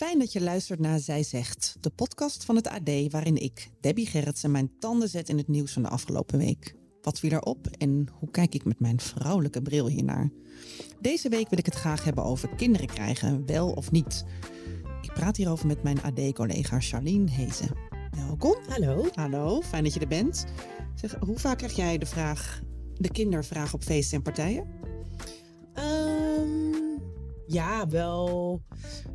Fijn dat je luistert naar Zij Zegt, de podcast van het AD waarin ik, Debbie Gerritsen, mijn tanden zet in het nieuws van de afgelopen week. Wat viel erop en hoe kijk ik met mijn vrouwelijke bril hiernaar? Deze week wil ik het graag hebben over kinderen krijgen, wel of niet. Ik praat hierover met mijn AD-collega Charlene Hezen. Welkom. Hallo. Hallo, fijn dat je er bent. Zeg, hoe vaak krijg jij de vraag, de kindervraag op feesten en partijen? Ehm, ja, wel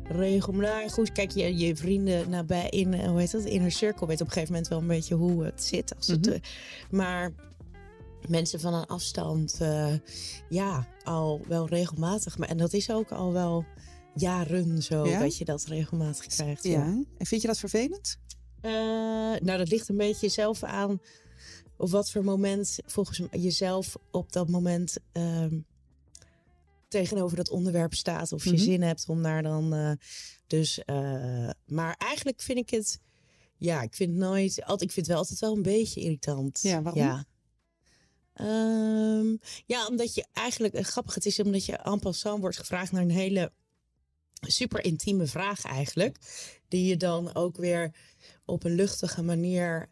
regelmatig. Goed, kijk, je, je vrienden nabij in, eh, hoe heet dat, inner circle weet op een gegeven moment wel een beetje hoe het zit. Als het, Mhm. eh, maar mensen van een afstand, eh, ja, al wel regelmatig. Maar, en dat is ook al wel jaren zo, Ja? dat je dat regelmatig krijgt. Ja. En vind je dat vervelend? Nou, dat ligt een beetje zelf aan op wat voor moment volgens jezelf op dat moment ehm, tegenover dat onderwerp staat. Of je Mhm. zin hebt om daar dan. eh, dus, eh, maar eigenlijk vind ik het. Ja, ik vind het nooit. Altijd, ik vind het wel altijd wel een beetje irritant. Ja, waarom? Ja. Ehm, ja, omdat je eigenlijk, eh, grappig het is, omdat je en passant wordt gevraagd naar een hele super intieme vraag eigenlijk. Die je dan ook weer op een luchtige manier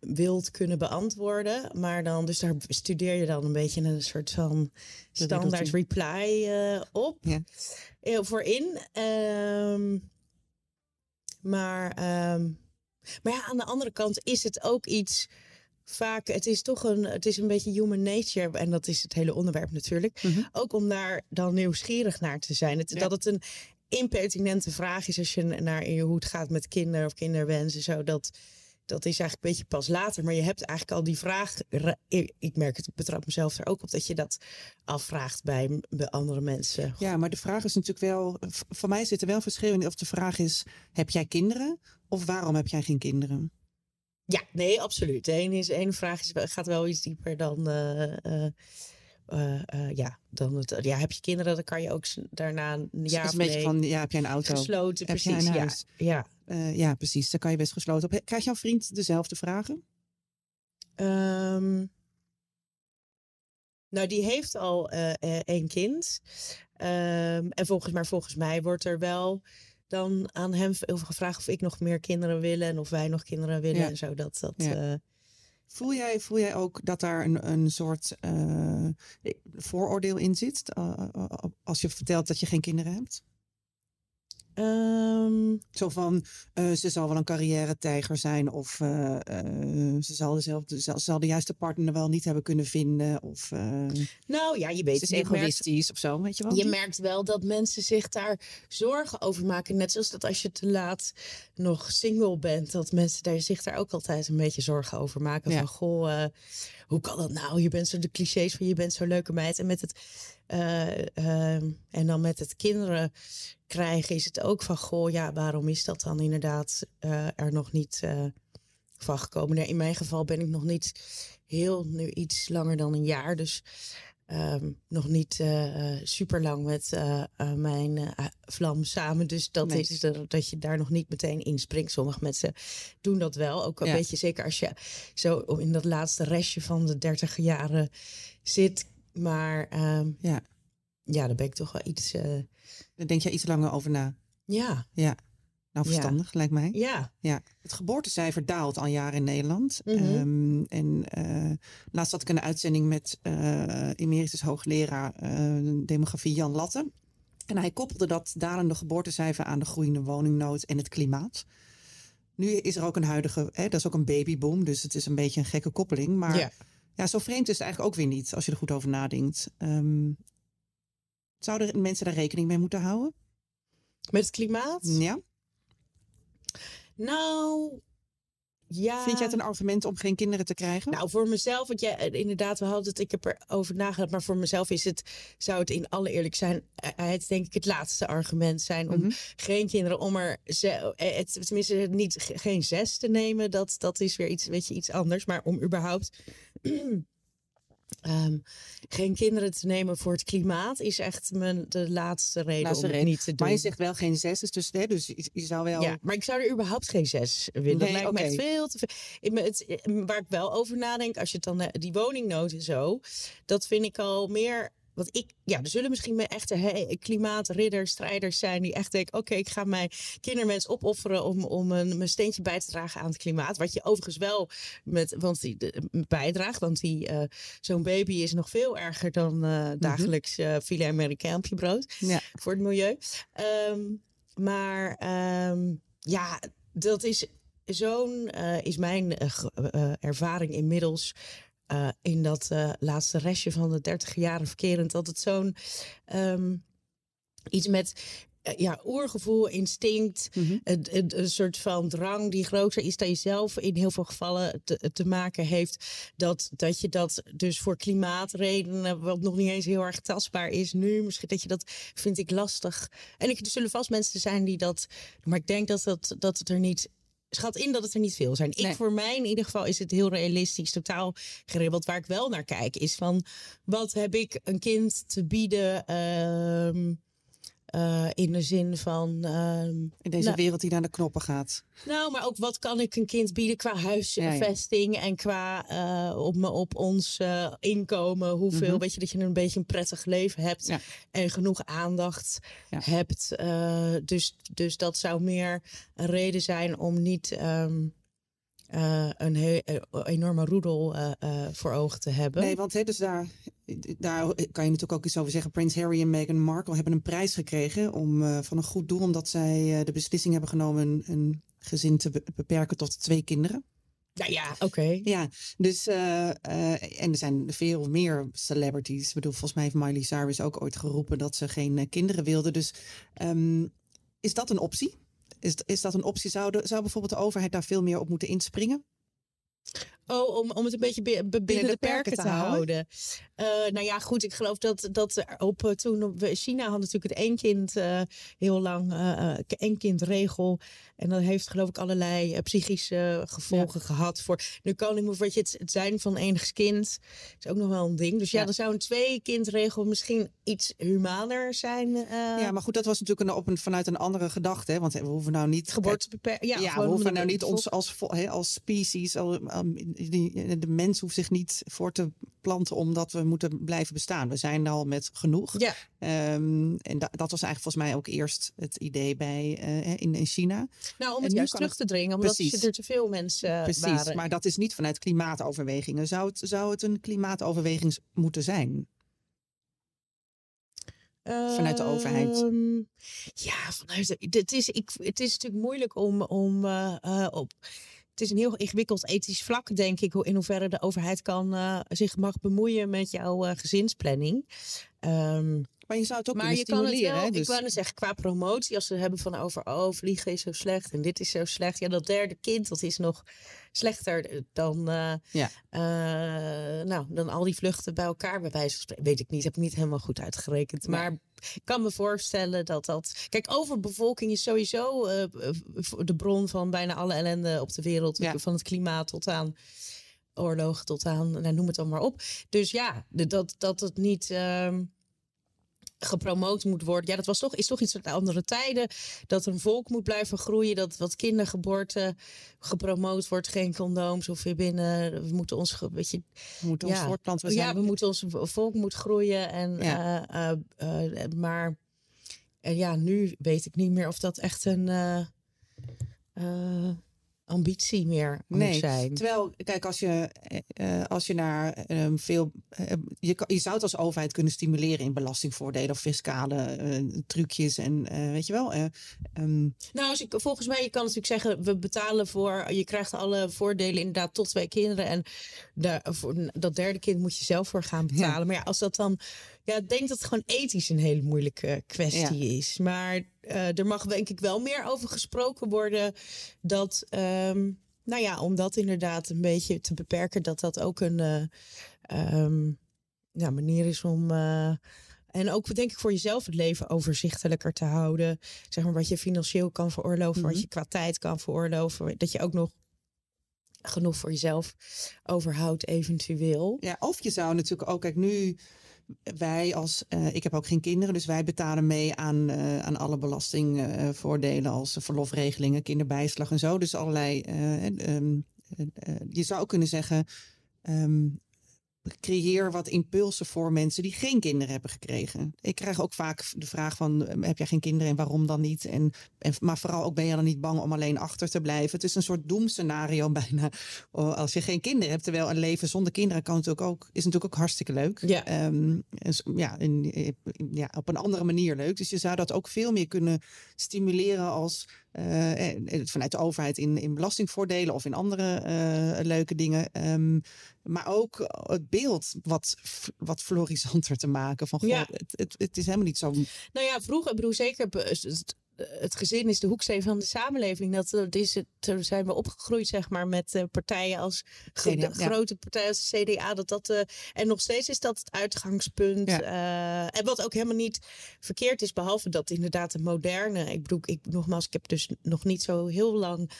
wilt kunnen beantwoorden. Maar dan, dus daar studeer je dan een beetje een soort van standaard reply eh, op. Ja. eh, voor in. Ehm, maar, ehm, maar ja, aan de andere kant is het ook iets. Vaak, het is toch een, het is een beetje human nature. En dat is het hele onderwerp natuurlijk. Mhm. Ook om daar dan nieuwsgierig naar te zijn. Het, Ja. Dat het een impertinente vraag is als je naar hoe het gaat met kinderen of kinderwensen. Zo, dat, dat is eigenlijk een beetje pas later. Maar je hebt eigenlijk al die vraag. ra- Ik merk het, ik betrap mezelf er ook op dat je dat afvraagt bij, bij andere mensen. Ja, maar de vraag is natuurlijk wel. Voor mij zit er wel verschil in of de vraag is: heb jij kinderen? Of waarom heb jij geen kinderen? Ja, nee, absoluut. Ene, is, ene vraag is, gaat wel iets dieper dan. eh, eh, eh, ja, dan het, ja, heb je kinderen, dan kan je ook daarna een Dus jaar een beetje nee van: ja, heb jij een auto? gesloten. Heb precies, een ja. ja. Eh, ja, precies. Daar kan je best gesloten op. Krijgt jouw vriend dezelfde vragen? Ehm, nou, die heeft al eh, eh, één kind. Ehm, en volgens, maar volgens mij wordt er wel dan aan hem gevraagd of ik nog meer kinderen willen en of wij nog kinderen willen Ja. en zo. Dat, dat, Ja. Voel jij, voel jij ook dat daar een, een soort eh, vooroordeel in zit? als je vertelt dat je geen kinderen hebt? Ehm, Zo van, eh, ze zal wel een carrière-tijger zijn. Of eh, eh, ze zal, dezelfde, zal, zal de juiste partner wel niet hebben kunnen vinden. Of nou ja, je weet ze is je merkt- egoïstisch of zo, weet je wel? Je merkt wel dat mensen zich daar zorgen over maken. Net zoals dat als je te laat nog single bent, dat mensen daar, zich daar ook altijd een beetje zorgen over maken. Ja. Van goh, hoe kan dat nou? Je bent zo de clichés van je bent zo'n leuke meid. En met het eh, ehm, en dan met het kinderen krijgen is het ook van goh, ja, waarom is dat dan inderdaad eh, er nog niet eh, van gekomen? Nou, in mijn geval ben ik nog niet heel nu iets langer dan een jaar, dus ehm, nog niet super lang met mijn vlam samen. Dus dat Nee. is er, dat je daar nog niet meteen inspringt. Sommige mensen doen dat wel. Ook een Ja. beetje zeker als je zo in dat laatste restje van de dertig jaren zit. Maar ehm, Ja, ja, daar ben ik toch wel iets. eh, daar denk je iets langer over na. ja, Ja, nou Ja. verstandig lijkt mij. ja. Ja, het geboortecijfer daalt al jaren in Nederland. Ehm, en eh, laatst had ik een uitzending met eh, emeritus hoogleraar demografie Jan Latte. En hij koppelde dat dalende geboortecijfer aan de groeiende woningnood en het klimaat. Nu is er ook een huidige, hè, dat is ook een babyboom, dus het is een beetje een gekke koppeling. Maar ja. Ja. zo vreemd is het eigenlijk ook weer niet, als je er goed over nadenkt. Ehm, zouden mensen daar rekening mee moeten houden? Met het klimaat? Ja? Nou, Ja. Vind jij het een argument om geen kinderen te krijgen? Nou, voor mezelf, want jij, eh, inderdaad, we hadden het, ik heb erover nagedacht, maar voor mezelf is het, zou het in alle eerlijk zijn, eh, het denk ik het laatste argument zijn om Mhm. geen kinderen, om er, eh, het, tenminste niet, ge- geen zes te nemen, dat, dat is weer iets, weet je, iets anders, maar om überhaupt ehm, geen kinderen te nemen voor het klimaat is echt mijn, de laatste reden Laatste om reden. niet te doen. maar je zegt wel geen zes, dus, hè, dus je, je zou wel... Ja, maar ik zou er überhaupt geen zes willen. dat Nee, lijkt me echt veel te veel. Ik, me- het, eh, waar ik wel over nadenk, als je het dan eh, die woningnood en zo, dat vind ik al meer. Want ik, ja, er zullen misschien meer echte klimaatridders, strijders zijn die echt denken: oké, ik ga mijn kindermens opofferen om, om een, mijn steentje bij te dragen aan het klimaat. Wat je overigens wel met, want die, de- bijdraagt, want die, eh, zo'n baby is nog veel erger dan eh, dagelijks eh filet américain op je brood Ja. voor het milieu. Ehm, maar ehm, ja, dat is zo'n, is mijn ervaring inmiddels. Eh, in dat eh, laatste restje van de 30 jaren verkerend, dat het zo'n ehm, iets met eh, ja, oergevoel, instinct, Mhm. een, een, een soort van drang die groter is dan jezelf in heel veel gevallen te, te maken heeft. Dat, dat je dat dus voor klimaatredenen, wat nog niet eens heel erg tastbaar is nu, misschien dat je dat vind ik lastig. En ik, er zullen vast mensen zijn die dat, maar ik denk dat, dat, dat het er niet. Schat in dat het er niet veel zijn. Ik Nee. voor mij in ieder geval is het heel realistisch, totaal geribbeld. Waar ik wel naar kijk is van wat heb ik een kind te bieden ehm, eh, in de zin van ehm, In deze Nou. wereld die naar de knoppen gaat. nou, maar ook wat kan ik een kind bieden qua huisvesting en qua eh, op, me, op ons eh, inkomen. Hoeveel, Mhm. weet je, dat je een beetje een prettig leven hebt Ja. en genoeg aandacht hebt. Dus, dus dat zou meer een reden zijn om niet ehm, eh, een he- eh, enorme roedel eh, eh, voor ogen te hebben. Nee, want hè, dus daar, daar kan je natuurlijk ook iets over zeggen. Prins Harry en Meghan Markle hebben een prijs gekregen om, eh, van een goed doel. Omdat zij eh, de beslissing hebben genomen een, een gezin te be- beperken tot twee kinderen. Nou ja, oké. Ja, dus eh, eh, en er zijn veel meer celebrities. Ik bedoel, volgens mij heeft Miley Cyrus ook ooit geroepen dat ze geen kinderen wilde. Dus ehm, is dat een optie? Is, is dat een optie? Zou, de, zou bijvoorbeeld de overheid daar veel meer op moeten inspringen? Oh, om, om het een beetje bi- bi- binnen, de perken, te houden. Eh, nou ja, goed. Ik geloof dat, dat op, eh, toen op- China had natuurlijk het één kind eh, heel lang eh, één kind regel. En dat heeft geloof ik allerlei psychische gevolgen gehad. Voor, nu kan ik me voor je, het, het zijn van enigs kind is ook nog wel een ding. Dus ja, Ja. dan zou een twee kindregel misschien iets humaner zijn. ja, maar goed, dat was natuurlijk een, op een, vanuit een andere gedachte. Hè? Want we hoeven nou niet... geboortebeperking. Ja, we hoeven nou niet ons als, als species, al- um, die- de mens hoeft zich niet voor te planten omdat we moeten blijven bestaan. We zijn al met genoeg. Ja, Ehm, en da- dat was eigenlijk volgens mij ook eerst het idee bij, eh, in, in China. nou om het juist terug te dringen, omdat Precies. er te veel mensen eh, Precies, waren. maar dat is niet vanuit klimaatoverwegingen. Zou het, zou het een klimaatoverweging moeten zijn? Vanuit de overheid. Ehm, ja, vanuit de, het, is, ik, het is natuurlijk moeilijk om, om eh, eh, op. Is een heel ingewikkeld ethisch vlak, denk ik, hoe in hoeverre de overheid kan, eh, zich mag bemoeien met jouw eh, gezinsplanning. Ehm, Maar je zou het ook maar je kan het wel, hè, dus- ik wou zeggen, qua promotie, als ze hebben van over, oh, vliegen is zo slecht en dit is zo slecht. Ja, dat derde kind, dat is nog slechter dan, eh, Ja. eh, nou, dan al die vluchten bij elkaar, bij wijze van spreken. Weet ik niet, heb ik niet helemaal goed uitgerekend. Maar ik kan me voorstellen dat dat... Kijk, overbevolking is sowieso eh, de bron van bijna alle ellende op de wereld. Ja. Van het klimaat tot aan oorlogen, tot aan, nou, noem het dan maar op. Dus ja, dat, dat het niet... ehm, gepromoot moet worden. Ja, dat was toch, is toch iets uit andere tijden. Dat een volk moet blijven groeien. Dat wat kindergeboorte gepromoot wordt. Geen condooms of weer binnen. We moeten ons, weet je, we moeten ons voortplanten. Ja, we moeten ons volk moet groeien. En, Ja. eh, maar ja, nu weet ik niet meer of dat echt een ambitie meer moet Nee, zijn. terwijl, kijk, als je, eh, eh, als je naar ehm, veel. eh, je, je zou het als overheid kunnen stimuleren in belastingvoordelen of fiscale trucjes en weet je wel. eh, ehm, Nou, als ik, volgens mij, je kan natuurlijk zeggen, we betalen voor, je krijgt alle voordelen inderdaad tot twee kinderen. En voor dat derde kind moet je zelf voor gaan betalen. Maar ja, als dat dan, ja, ik denk dat het gewoon ethisch een hele moeilijke kwestie is. Maar eh, er mag denk ik wel meer over gesproken worden dat, ehm, nou ja, om dat inderdaad een beetje te beperken, dat dat ook een eh, ehm, ja, manier is om. eh, en ook denk ik voor jezelf het leven overzichtelijker te houden. Zeg maar wat je financieel kan veroorloven, wat je qua tijd kan veroorloven. Dat je ook nog genoeg voor jezelf overhoudt, eventueel. Ja, of je zou natuurlijk ook, kijk, nu wij als, eh, ik heb ook geen kinderen, dus wij betalen mee aan, eh, aan alle belastingvoordelen als verlofregelingen, kinderbijslag en zo. Dus allerlei, eh, ehm, eh, eh, je zou kunnen zeggen, ehm, creëer wat impulsen voor mensen die geen kinderen hebben gekregen. Ik krijg ook vaak de vraag van, eh, heb jij geen kinderen en waarom dan niet? En, en, maar vooral ook ben je dan niet bang om alleen achter te blijven? Het is een soort doemscenario bijna oh, als je geen kinderen hebt. Terwijl een leven zonder kinderen kan natuurlijk ook, is natuurlijk ook hartstikke leuk. Ja. Ehm, en ja, ja, op een andere manier leuk. Dus je zou dat ook veel meer kunnen stimuleren als eh, eh, vanuit de overheid in, in belastingvoordelen of in andere eh, leuke dingen. Ehm, maar ook het beeld wat, wat florissanter te maken. Van, goh, Ja. het, het, het is helemaal niet zo. Nou ja, vroeger, ik bedoel zeker, het, gezin is de hoeksteen van de samenleving. Dat, dat is het, zijn we opgegroeid, zeg maar, met eh, partijen als CDA, ja. grote partijen als de CDA. Dat dat, eh, en nog steeds is dat het uitgangspunt. Ja. Eh, en wat ook helemaal niet verkeerd is, behalve dat inderdaad de moderne. Ik bedoel, ik, nogmaals, ik heb dus nog niet zo heel lang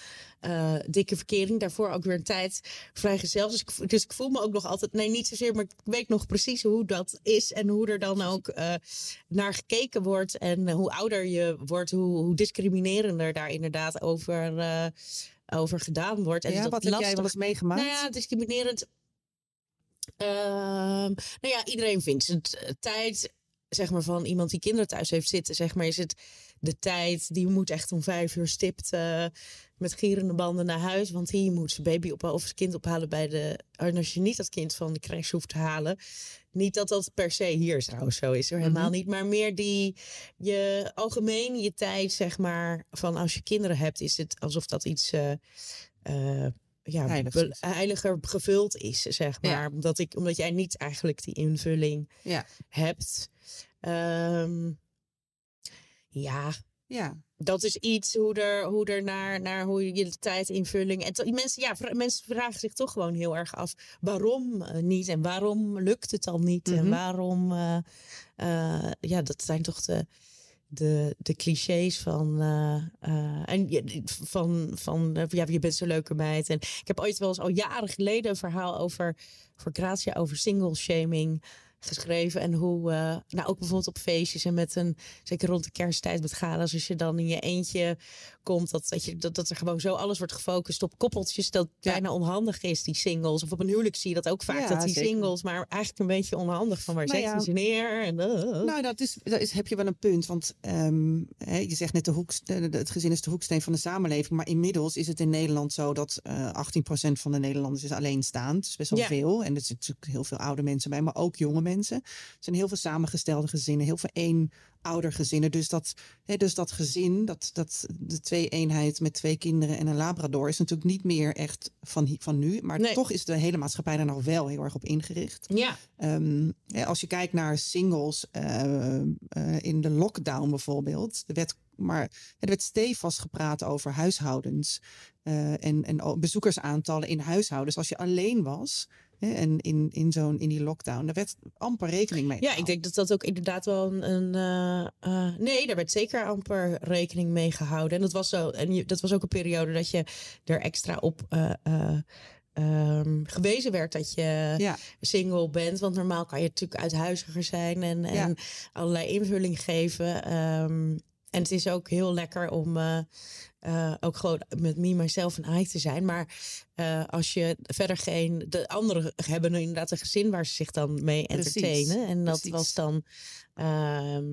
dikke verkering. Daarvoor ook weer een tijd vrijgezel. Dus ik, dus ik voel me ook nog altijd, nee, niet zozeer, maar ik weet nog precies hoe dat is. En hoe er dan ook naar gekeken wordt. En hoe ouder je wordt, hoe, hoe discriminerender daar inderdaad over, eh, over gedaan wordt. En Ja, dat wat heb jij lastig- wel eens meegemaakt? nou ja, discriminerend. Ehm, nou ja, iedereen vindt het eh, tijd, zeg maar, van iemand die kinderen thuis heeft zitten, zeg maar, is het de tijd, die moet echt om vijf uur stipt eh, met gierende banden naar huis. Want hier moet zijn baby op, of zijn kind ophalen bij de. En als je niet dat kind van de crash hoeft te halen. Niet dat dat per se hier trouwens zo is, hoor, helemaal niet. Maar meer die, je algemeen je tijd, zeg maar, van als je kinderen hebt, is het alsof dat iets. eh, ja, heiliger gevuld is, zeg Ja. maar. Omdat, ik, omdat jij niet eigenlijk die invulling Ja, hebt. Ehm, ja, ja. dat is iets hoe er, hoe er naar, naar hoe je de tijdinvulling. En to- mensen, ja, vra- mensen vragen zich toch gewoon heel erg af waarom eh, niet en waarom lukt het dan niet en Mhm. waarom. eh, eh, ja, dat zijn toch de, de, de clichés van. en je- van, van ja, je bent zo'n leuke meid. En ik heb ooit wel eens al jaren geleden een verhaal over voor Gratia over single shaming geschreven. En hoe, eh, nou ook bijvoorbeeld op feestjes en met een, zeker rond de kersttijd met gala's, als je dan in je eentje komt, dat, dat, je, dat, dat er gewoon zo alles wordt gefocust op koppeltjes, dat Ja. bijna onhandig is, die singles. Of op een huwelijk zie je dat ook vaak, Ja, dat die zeker. singles, maar eigenlijk een beetje onhandig van waar Nou zetten ja. ze neer? En, eh. Nou, dat is, dat is, heb je wel een punt. Want ehm, hè, je zegt net, de hoek, het gezin is de hoeksteen van de samenleving. Maar inmiddels is het in Nederland zo dat eh 18% van de Nederlanders is alleenstaand. Dat is best wel Ja. veel. En er zitten natuurlijk heel veel oude mensen bij, maar ook jonge mensen. Er zijn heel veel samengestelde gezinnen, heel veel één oudergezinnen. Dus dat, hè, dus dat gezin, dat, dat, de twee eenheid met twee kinderen en een labrador... is natuurlijk niet meer echt van, van nu. Maar Nee. toch is de hele maatschappij daar nog wel heel erg op ingericht. ja, Ehm, hè, als je kijkt naar singles eh, eh, in de lockdown bijvoorbeeld, er werd, maar er werd stevast gepraat over huishoudens eh, en, en bezoekersaantallen in huishoudens. Als je alleen was en in, in, zo'n, in die lockdown, daar werd amper rekening mee. Ja, ik gehouden. denk dat dat ook inderdaad wel een. een eh, eh, nee, daar werd zeker amper rekening mee gehouden. En dat was zo. En je, dat was ook een periode dat je er extra op. eh, eh, ehm, gewezen werd dat je Ja, single bent. Want normaal kan je natuurlijk uithuiziger zijn en, en Ja. allerlei invulling geven. Ehm, en het is ook heel lekker om eh, eh, ook gewoon met me, myself en I te zijn. Maar eh, als je verder geen... De anderen hebben inderdaad een gezin waar ze zich dan mee Precies, entertainen. En dat precies. was dan... ehm,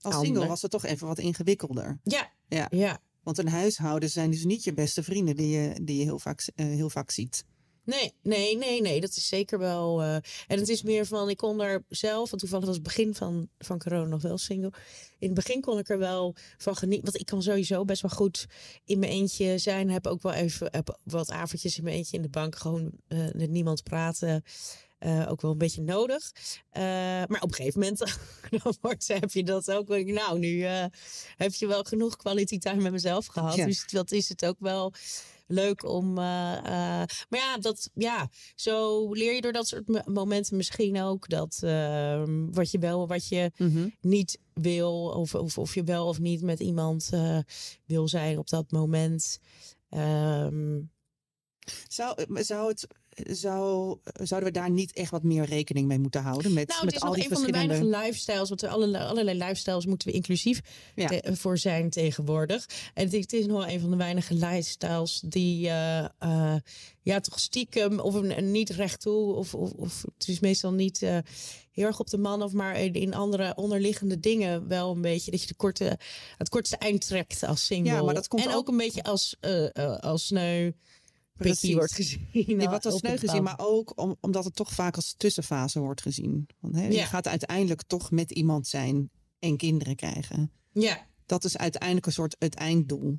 als Ander. single was het toch even wat ingewikkelder. ja, Ja. ja. Want een huishouden zijn dus niet je beste vrienden die je, die je heel, vaak, heel vaak ziet. Nee, nee, nee, nee. Dat is zeker wel. eh, en het is meer van, ik kon er zelf, want toevallig was het begin van, van corona nog wel single. In het begin kon ik er wel van genieten. Want ik kan sowieso best wel goed in mijn eentje zijn. Heb ook wel even heb wat avondjes in mijn eentje in de bank. Gewoon eh, met niemand praten. Eh, ook wel een beetje nodig. Eh, maar op een gegeven moment dan wordt, heb je dat ook. Nou, nu eh, heb je wel genoeg quality time met mezelf gehad. Ja. Dus dat is het ook wel leuk om. maar ja, dat, ja, zo leer je door dat soort mo- momenten misschien ook dat ehm, wat je wel, wat je Mhm. niet wil, of, of, of je wel of niet met iemand wil zijn op dat moment. Ehm, Zou, zou het, zou, zouden we daar niet echt wat meer rekening mee moeten houden? Met, nou, met is al die een van de verschillende... weinige lifestyles. Want er alle, allerlei lifestyles moeten we inclusief Ja. te- voor zijn tegenwoordig. En het, is- het is nog een van de weinige lifestyles die eh, eh, ja, toch stiekem of een, niet recht toe. Of, of, of het is meestal niet eh, heel erg op de man. Of maar in andere onderliggende dingen wel een beetje. Dat je de korte, het kortste eind trekt als single. Ja, maar dat komt en ook, ook- een beetje als, eh, eh, als sneu. Pikkie wordt gezien. Nee, wat als sneu gezien, maar ook om, omdat het toch vaak als tussenfase wordt gezien. Want, hè, Je gaat uiteindelijk toch met iemand zijn en kinderen krijgen. Ja, Dat is uiteindelijk een soort het einddoel.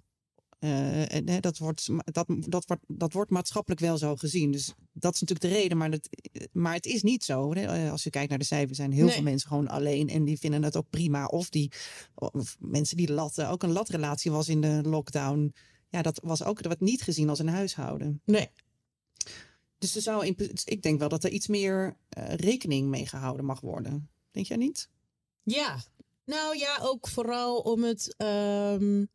Eh, en, hè, dat, wordt, dat, dat, wordt, dat wordt maatschappelijk wel zo gezien. Dus dat is natuurlijk de reden. Maar, dat, maar het is niet zo. Hè. Eh, Als je kijkt naar de cijfers, zijn heel Nee. veel mensen gewoon alleen. En die vinden het ook prima. Of, die, of mensen die latten. Ook een latrelatie was in de lockdown. Ja, dat was ook dat werd niet gezien als een huishouden. nee. Dus er zou in, ik denk wel dat er iets meer eh, rekening mee gehouden mag worden. Denk jij niet? Ja, nou ja, ook vooral om het, ehm,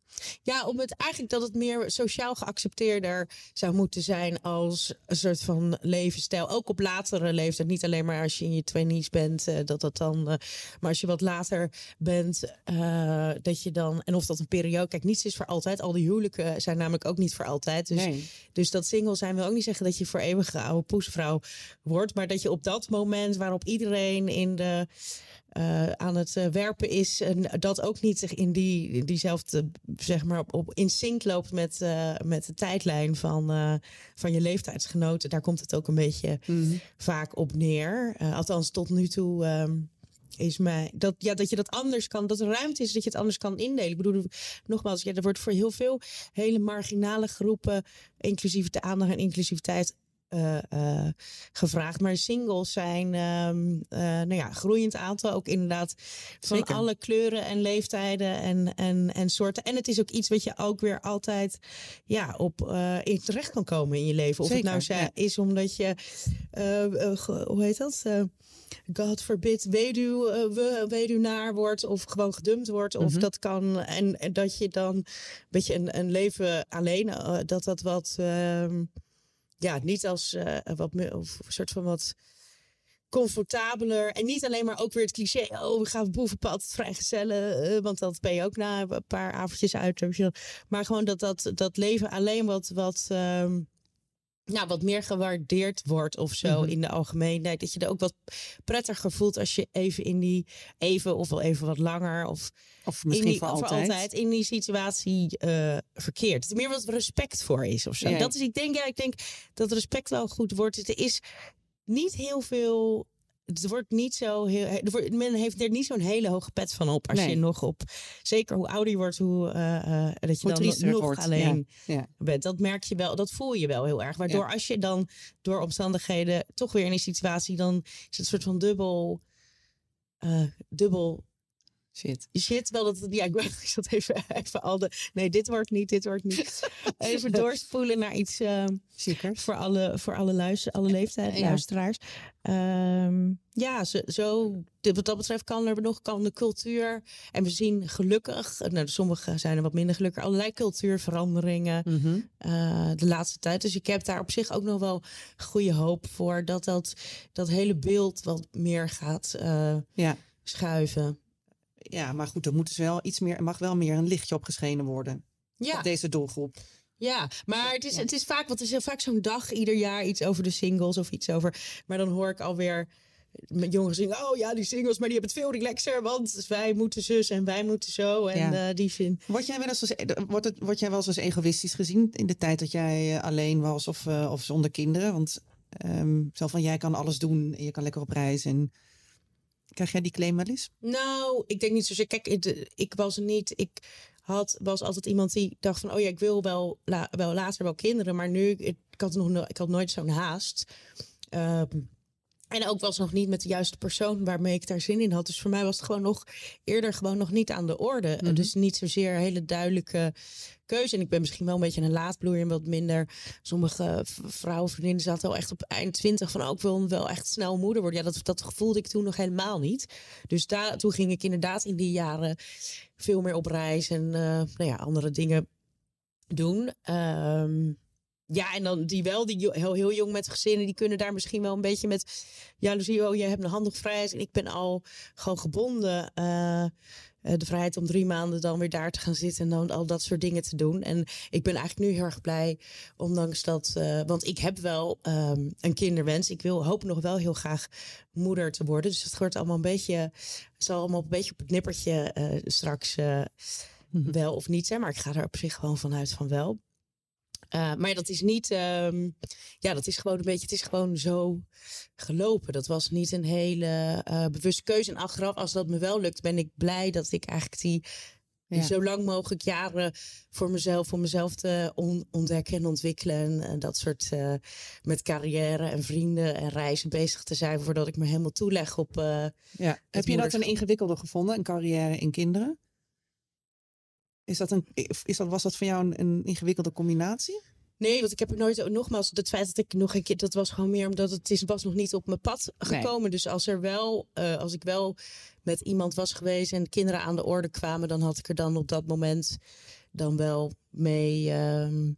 ja, om het eigenlijk dat het meer sociaal geaccepteerder zou moeten zijn als een soort van levensstijl. Ook op latere leeftijd, niet alleen maar als je in je twenties bent, eh, dat dat dan, eh, maar als je wat later bent, eh, dat je dan, en of dat een periode, kijk, niets is voor altijd. Al die huwelijken zijn namelijk ook niet voor altijd. Dus nee. dus dat single zijn wil ook niet zeggen dat je voor eeuwig oude poesvrouw wordt. Maar dat je op dat moment waarop iedereen in de, eh, aan het eh, werpen is. En dat ook niet zich in die, diezelfde, zeg maar, op, op in sync loopt met, eh, met de tijdlijn van, van je leeftijdsgenoten. Daar komt het ook een beetje Mhm. vaak op neer. Althans, tot nu toe. ehm, is mij dat, ja, dat je dat anders kan, dat er ruimte is dat je het anders kan indelen. Ik bedoel, nogmaals, ja, er wordt voor heel veel hele marginale groepen inclusief de aandacht en inclusiviteit eh, gevraagd. Maar singles zijn, eh, nou ja, groeiend aantal. Ook inderdaad van Zeker. alle kleuren en leeftijden en, en, en soorten. En het is ook iets wat je ook weer altijd ja, op in terecht kan komen in je leven. Of Zeker, het nou ja. is omdat je, hoe heet dat? God forbid, weduw, we- weduwnaar wordt of gewoon gedumpt wordt. Of Mhm. dat kan. En, en dat je dan een beetje een, een leven alleen, dat dat wat, ehm, ja, niet als eh, wat meer, of een soort van wat comfortabeler. En niet alleen maar ook weer het cliché, oh, we gaan bovenpad vrijgezellen. eh, want dat ben je ook na een paar avondjes uit. Maar gewoon dat, dat, dat leven alleen wat, wat, ehm, nou, wat meer gewaardeerd wordt of zo Mhm. in de algemeenheid. Dat je er ook wat prettiger voelt als je even in die, even of wel even wat langer. Of Of in misschien die, voor altijd. altijd in die situatie eh, verkeerd. Dat er meer wat respect voor is of zo. Ja. Dat is, ik denk, ja, ik denk dat respect wel goed wordt. Er is niet heel veel. Het wordt niet zo heel. Wordt, men heeft er niet zo'n hele hoge pet van op. Als Nee. je nog op. Zeker hoe ouder je wordt, hoe. eh, eh, dat je Hoe dan nog wordt, alleen ja, ja. bent. Dat merk je wel. Dat voel je wel heel erg. Waardoor als je dan door omstandigheden toch weer in die situatie. dan is het een soort van dubbel. eh, dubbel Shit. shit. Wel dat, ja, ik, ik zat even, even al de, nee, dit wordt niet, dit wordt niet. Even doorspoelen naar iets eh, Zeker. voor alle, voor alle, luister, alle leeftijden, Ja. luisteraars. Ehm, ja, zo, wat dat betreft kan er nog kan de cultuur. En we zien gelukkig, nou, sommige zijn er wat minder gelukkig, allerlei cultuurveranderingen Mhm. eh, de laatste tijd. Dus ik heb daar op zich ook nog wel goede hoop voor dat dat, dat hele beeld wat meer gaat eh, Ja. schuiven. Ja, maar goed, er moet dus wel iets meer, er mag wel meer een lichtje opgeschenen worden. Ja. Op deze doelgroep. Ja, maar het is, het is vaak, want er is heel vaak zo'n dag ieder jaar iets over de singles of iets over. Maar dan hoor ik alweer met jongeren zingen, oh ja, die singles, maar die hebben het veel relaxer, want wij moeten zus en wij moeten zo. En Ja. eh, die vind Word jij wel eens als, wordt het, word jij wel eens als egoïstisch gezien in de tijd dat jij eh, alleen was of, eh, of zonder kinderen? Want ehm, zo van jij kan alles doen en je kan lekker op reis. En krijg jij die claim wel eens? Nou, ik denk niet zozeer. Kijk, ik, was niet. Ik had, was altijd iemand die dacht van, oh ja, ik wil wel, la- wel later wel kinderen, maar nu, ik, had nog, no- ik had nooit zo'n haast. Ehm, En ook was nog niet met de juiste persoon waarmee ik daar zin in had. Dus voor mij was het gewoon nog eerder gewoon nog niet aan de orde. Mhm. Dus niet zozeer een hele duidelijke keuze. En ik ben misschien wel een beetje een laadbloeier en wat minder. Sommige vrouwen, vriendinnen zaten al echt op eind twintig van... ook ik wil wel echt snel moeder worden. Ja, dat, dat gevoelde ik toen nog helemaal niet. Dus daar, toen ging ik inderdaad in die jaren veel meer op reis... en eh, nou ja, andere dingen doen. Ehm, ja, en dan die wel, die heel, heel jong met gezinnen, die kunnen daar misschien wel een beetje met jaloezie. Oh, je hebt een handig vrijheid en ik ben al gewoon gebonden. eh, eh, de vrijheid om drie maanden dan weer daar te gaan zitten en dan al dat soort dingen te doen. En ik ben eigenlijk nu heel erg blij, ondanks dat, eh, want ik heb wel ehm, een kinderwens. Ik wil hoop nog wel heel graag moeder te worden. Dus het wordt allemaal een beetje, zal allemaal een beetje op het nippertje straks eh, wel of niet zijn. Maar ik ga er op zich gewoon vanuit van wel. Uh, maar dat is niet, ehm, ja, dat is gewoon een beetje, het is gewoon zo gelopen. Dat was niet een hele uh, bewuste keuze. En achteraf, als dat me wel lukt, ben ik blij dat ik eigenlijk die, zo lang mogelijk jaren voor mezelf, voor mezelf te on- ontdekken en ontwikkelen. En, dat soort uh, met carrière en vrienden en reizen bezig te zijn voordat ik me helemaal toeleg op. Ja. Heb je dat een ingewikkelde gevonden, een carrière in kinderen? Is dat een, is dat, was dat voor jou een, een ingewikkelde combinatie? Nee, want ik heb er nooit, nogmaals, het feit dat ik nog een keer, dat was gewoon meer omdat het is, was nog niet op mijn pad gekomen. Dus als er wel, uh, als ik wel met iemand was geweest en kinderen aan de orde kwamen, dan had ik er dan op dat moment dan wel mee um,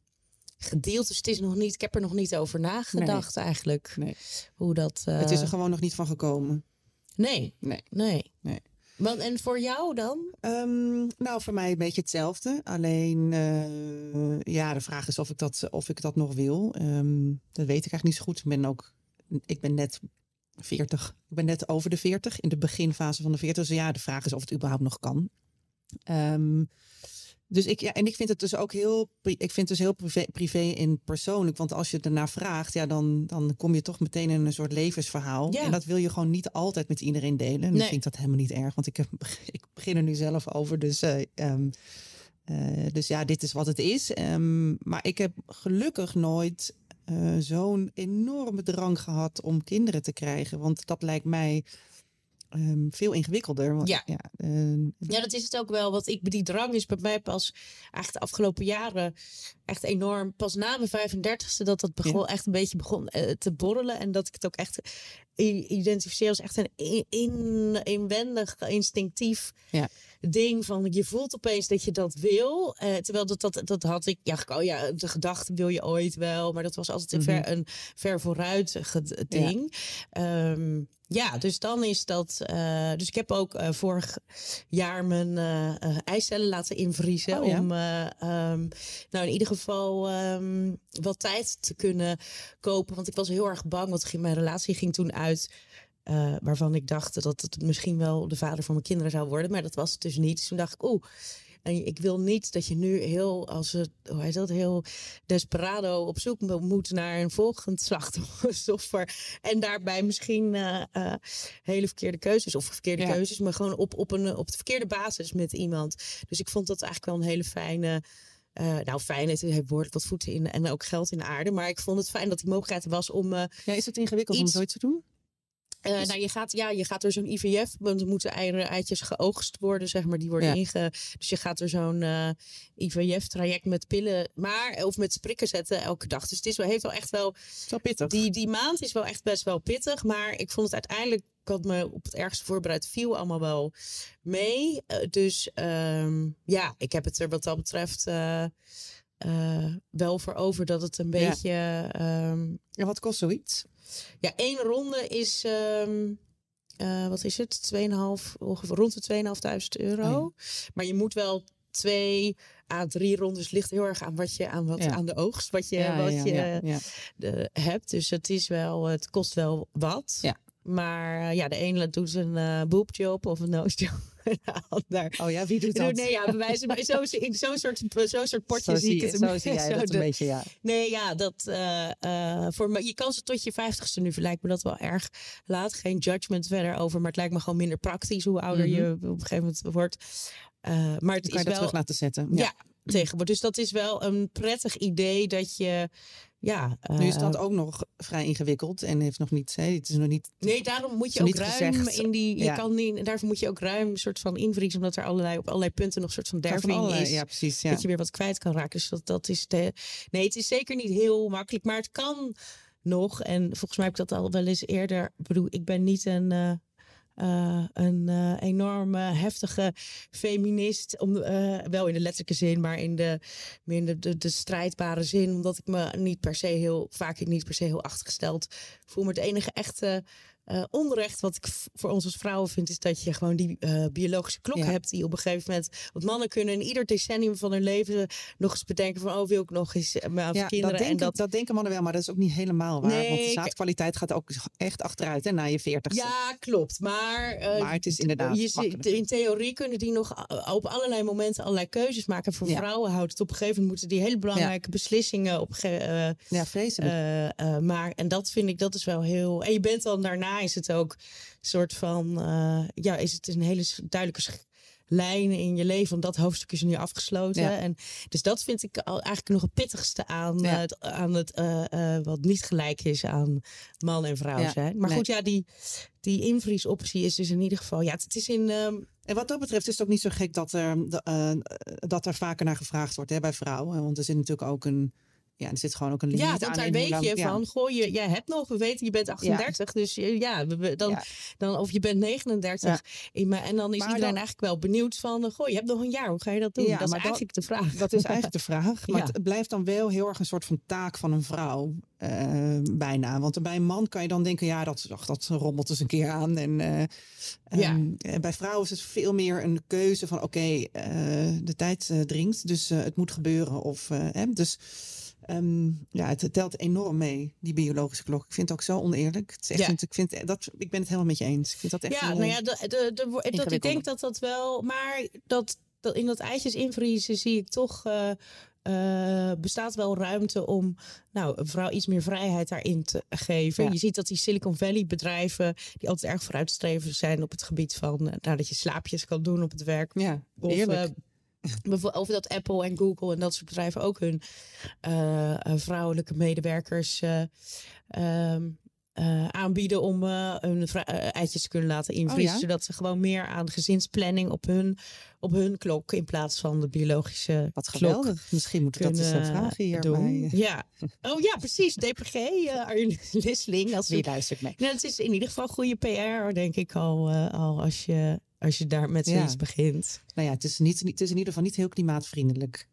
gedeeld. Dus het is nog niet, ik heb er nog niet over nagedacht nee. eigenlijk. Nee. Hoe dat. Uh... Het is er gewoon nog niet van gekomen. Nee. Nee. Nee. nee. Want, en voor jou dan? Um, nou, voor mij een beetje hetzelfde. Alleen, uh, ja, de vraag is of ik dat, of ik dat nog wil. Um, dat weet ik eigenlijk niet zo goed. Ik ben ook, ik ben net 40. Ik ben net over de 40, in de beginfase van de 40. Dus ja, de vraag is of het überhaupt nog kan. Um, dus ik, ja, en ik vind het dus ook heel, ik vind het dus heel privé, privé en persoonlijk. Want als je ernaar vraagt, ja, dan, dan kom je toch meteen in een soort levensverhaal. Ja. En dat wil je gewoon niet altijd met iedereen delen. En Nee. ik vind dat helemaal niet erg, want ik, heb, ik begin er nu zelf over. Dus, uh, um, uh, dus ja, dit is wat het is. Um, maar ik heb gelukkig nooit uh, zo'n enorme drang gehad om kinderen te krijgen. Want dat lijkt mij um, veel ingewikkelder. Want, Ja. Ja, uh, Ja, dat is het ook wel. Want ik, die drang is bij mij pas eigenlijk de afgelopen jaren echt enorm. Pas na mijn 35ste dat dat begon, echt een beetje begon uh, te borrelen. En dat ik het ook echt identificeer als echt een in, in, inwendig, instinctief Ja. ding. Van je voelt opeens dat je dat wil. Uh, terwijl dat, dat, dat had ik, ja, oh ja, de gedachte wil je ooit wel. Maar dat was altijd een, Mhm. ver, een ver vooruit ding. Ja. Um, ja, dus dan is dat. Uh, dus ik heb ook uh, vorig jaar mijn uh, eicellen laten invriezen. Oh, ja? Om um, nou in ieder geval um, wat tijd te kunnen kopen. Want ik was heel erg bang. Want mijn relatie ging toen uit. Uh, waarvan ik dacht dat het misschien wel de vader van mijn kinderen zou worden. Maar dat was het dus niet. Dus toen dacht ik, oeh. En ik wil niet dat je nu heel, als het, hoe heet dat, heel desperado op zoek moet naar een volgend slachtoffer. En daarbij misschien uh, uh, hele verkeerde keuzes, of verkeerde Ja. keuzes, maar gewoon op, op, een, op de verkeerde basis met iemand. Dus ik vond dat eigenlijk wel een hele fijne. Uh, nou, fijn, het heeft behoorlijk wat voeten in en ook geld in de aarde. Maar ik vond het fijn dat die mogelijkheid was om. Ja, is het ingewikkeld iets- om zoiets te doen? Uh, nou, je gaat, ja, je gaat door zo'n IVF, want er moeten eieren, eitjes geoogst worden, zeg maar. Die worden Ja. inge... Dus je gaat door zo'n uh, IVF-traject met pillen, maar, of met prikken zetten elke dag. Dus het is wel, heeft wel echt wel, Zo pittig. die, die maand is wel echt best wel pittig. Maar ik vond het uiteindelijk, ik had me op het ergste voorbereid, viel allemaal wel mee. Uh, dus um, ja, ik heb het er wat dat betreft wel voor over dat het een Ja. beetje... Um, En wat kost zoiets? Ja, één ronde is, um, uh, wat is het? 2,5, ongeveer rond de 2.500 euro. Oh Maar je moet wel twee à drie rondes ligt heel erg aan wat je aan wat Ja. aan de oogst wat je Ja, wat ja, je ja. De, hebt. Dus het is wel, het kost wel wat. Ja. Maar uh, ja, de ene doet een uh, boobjob of een nose job. de ander. Oh ja, wie doet dat? Nee, ja, van zo, in zo'n soort, zo'n soort potje Zo zie ik het. zo zie jij Zo dat de- een beetje, ja. Nee, ja, dat uh, uh, voor me, je kan ze tot je vijftigste nu. Lijkt me dat wel erg laat. Geen judgment verder over, maar het lijkt me gewoon minder praktisch hoe ouder Mhm. je op een gegeven moment wordt. Uh, maar het kan is je dat wel. terug laten zetten. Ja. tegenwoordig. Dus dat is wel een prettig idee dat je. Ja, Nu is eh, dat ook nog vrij ingewikkeld en heeft nog niet. Hè, het is nog niet. Nee, daarom moet je ook ruim gezegd. in die. Je Ja. kan niet, daarvoor moet je ook ruim een soort van invriezen, omdat er allerlei op allerlei punten nog een soort van derving is. Ja, precies. Ja. Dat je weer wat kwijt kan raken. Dus dat, dat is de. Nee, het is zeker niet heel makkelijk, maar het kan nog. En volgens mij heb ik dat al wel eens eerder. Ik bedoel, ik ben niet een. eh, eh, een eh, enorme heftige feminist, om, eh, wel in de letterlijke zin, maar in de, meer in de, de, de strijdbare zin, omdat ik me niet per se heel, vaak niet per se heel achtergesteld voel. Maar het enige echte eh, onrecht wat ik voor ons als vrouwen vind, is dat je gewoon die eh, biologische klok Ja. hebt die op een gegeven moment, want mannen kunnen in ieder decennium van hun leven nog eens bedenken van, oh wil ik nog eens eh, Ja, kinderen dat, en denken, dat dat denken mannen wel, maar dat is ook niet helemaal waar. want de zaadkwaliteit gaat ook echt achteruit hè, na je veertigste. Ja, klopt. Maar, Maar het is inderdaad je in theorie kunnen die nog op allerlei momenten allerlei keuzes maken. Voor Ja. vrouwen houdt het op een gegeven moment moeten die hele belangrijke beslissingen op. Ja, vreselijk. eh, maar en dat vind ik, dat is wel heel. En je bent dan daarna is het ook een soort van. eh, ja, is het een hele duidelijke lijn in je leven. Want dat hoofdstuk is nu afgesloten. Ja. En dus dat vind ik al eigenlijk nog het pittigste aan, Ja. het, aan het eh, eh, wat niet gelijk is aan man en vrouw Ja, zijn. Maar nee. goed, ja, die, die invriesoptie is dus in ieder geval. Ja, het, het is in. ehm, En wat dat betreft is het ook niet zo gek dat er, da- dat er vaker naar gevraagd wordt hè, bij vrouwen. Want er zit natuurlijk ook een. Ja, er zit gewoon ook een limiet ja, aan. daar weet je ja. van, goh, je, jij hebt nog, we weten, je bent 38, dus ja, dan, Ja. dan, of je bent 39. In mijn- en dan is Maar iedereen dan- eigenlijk wel benieuwd van, goh, je hebt nog een jaar, hoe ga je dat doen? Dat is maar eigenlijk de vraag. Dat is eigenlijk de vraag. Maar het blijft dan wel heel erg een soort van taak van een vrouw. eh, bijna. Want bij een man kan je dan denken, ja, dat, ach, dat rommelt eens een keer aan. En eh, Ja. ehm, eh, bij vrouwen is het veel meer een keuze van, oké, de tijd dringt, dus het moet gebeuren. Of, hè, dus ehm, ja, het telt enorm mee, die biologische klok. Ik vind het ook zo oneerlijk. Het is echt, Ja. ik, vind, dat, ik ben het helemaal met je eens. Ik vind dat echt Ja, nou ja, de, de, de, de- dat, ik denk dat dat wel, maar dat, dat in dat eitjes invriezen zie ik toch. eh, eh, bestaat wel ruimte om nou, een vrouw iets meer vrijheid daarin te geven. Ja. Je ziet dat die Silicon Valley bedrijven, die altijd erg vooruitstrevend zijn op het gebied van eh, nou, dat je slaapjes kan doen op het werk. ja, Of, eerlijk. Over dat Apple en Google en dat soort bedrijven ook hun eh, eh, vrouwelijke medewerkers eh, ehm, eh, aanbieden om hun eitjes te kunnen laten invriezen. Oh ja? Zodat ze gewoon meer aan gezinsplanning op hun, op hun klok in plaats van de biologische Wat klok geweldig. Misschien moeten we dat eens vragen hier doen. Ja. Oh ja, precies. DPG, Arjen Lisling. Als Wie luistert mee? nou, het is in ieder geval goede PR, denk ik al, al als, je, als je daar met Ja. zoiets begint. Nou ja, het is, niet, het is in ieder geval niet heel klimaatvriendelijk.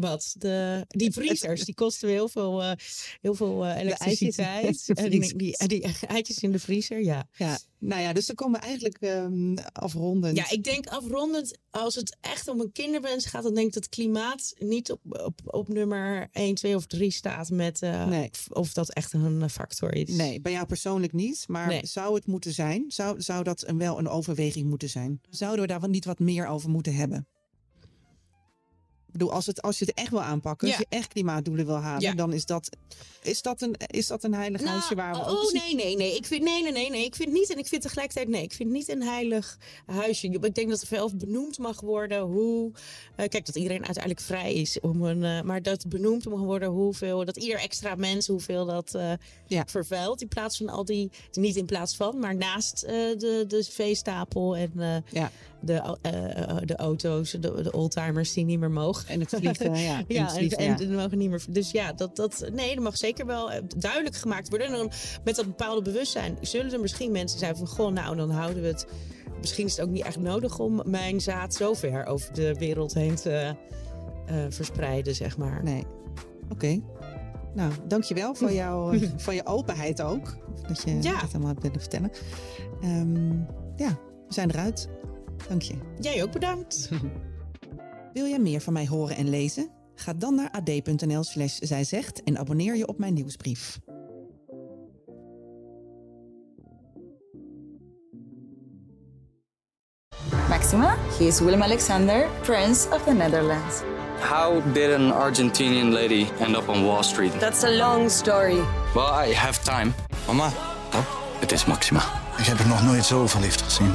Wat? De, die vriezers, die kosten heel veel, eh, heel veel eh, elektriciteit. eitjes in de En die, die, die eitjes in de vriezer, ja. Ja, nou ja, dus dan komen we eigenlijk ehm afrondend. Ja, ik denk afrondend, als het echt om een kinderwens gaat, dan denk ik dat klimaat niet op, op, op nummer 1, 2 of 3 staat met eh, Nee. of, of dat echt een eh, factor is. Nee, bij jou persoonlijk niet. Maar Nee. zou het moeten zijn? Zou, zou dat een, wel een overweging moeten zijn? Zouden we daar niet wat meer over moeten hebben? Ik bedoel, als, het, als je het echt wil aanpakken, Ja. als je echt klimaatdoelen wil halen, Ja. dan is dat, is dat een, is dat een heilig Nou, huisje waar we oh ook nee, nee, nee. Ik vind, nee, nee, nee, nee. Ik vind niet, en ik vind tegelijkertijd, nee, ik vind niet een heilig huisje. Ik denk dat er veel benoemd mag worden hoe, eh, kijk, dat iedereen uiteindelijk vrij is om een, eh, maar dat benoemd mag worden hoeveel, dat ieder extra mens hoeveel dat eh, Ja. vervuilt in plaats van al die, niet in plaats van, maar naast de, de veestapel en Ja, de, eh, eh, de auto's, de, de oldtimers die niet meer mogen. en het vliegen, ja. en Ja, het en, vliegen, en, ja. en mogen niet meer. Dus ja, dat, dat, nee, er mag zeker wel eh, duidelijk gemaakt worden. En dan met dat bepaalde bewustzijn zullen er misschien mensen zijn van: Goh, nou, dan houden we het. Misschien is het ook niet echt nodig om mijn zaad zo ver over de wereld heen te verspreiden, zeg maar. Nee. Oké. Nou, dankjewel voor, jouw, voor je openheid ook. Dat je Ja. dat allemaal hebt willen vertellen. Ehm, ja, we zijn eruit. Dank je. Jij ook bedankt. Wil jij meer van mij horen en lezen? Ga dan naar ad.nl slash zijzegt en abonneer je op mijn nieuwsbrief. Maxima, he is Willem Alexander, Prince of the Netherlands. How did an Argentinian lady end up on Wall Street? That's a long story. Well, I have time. Mama, Het is Maxima. ik heb er nog nooit zo verliefd gezien.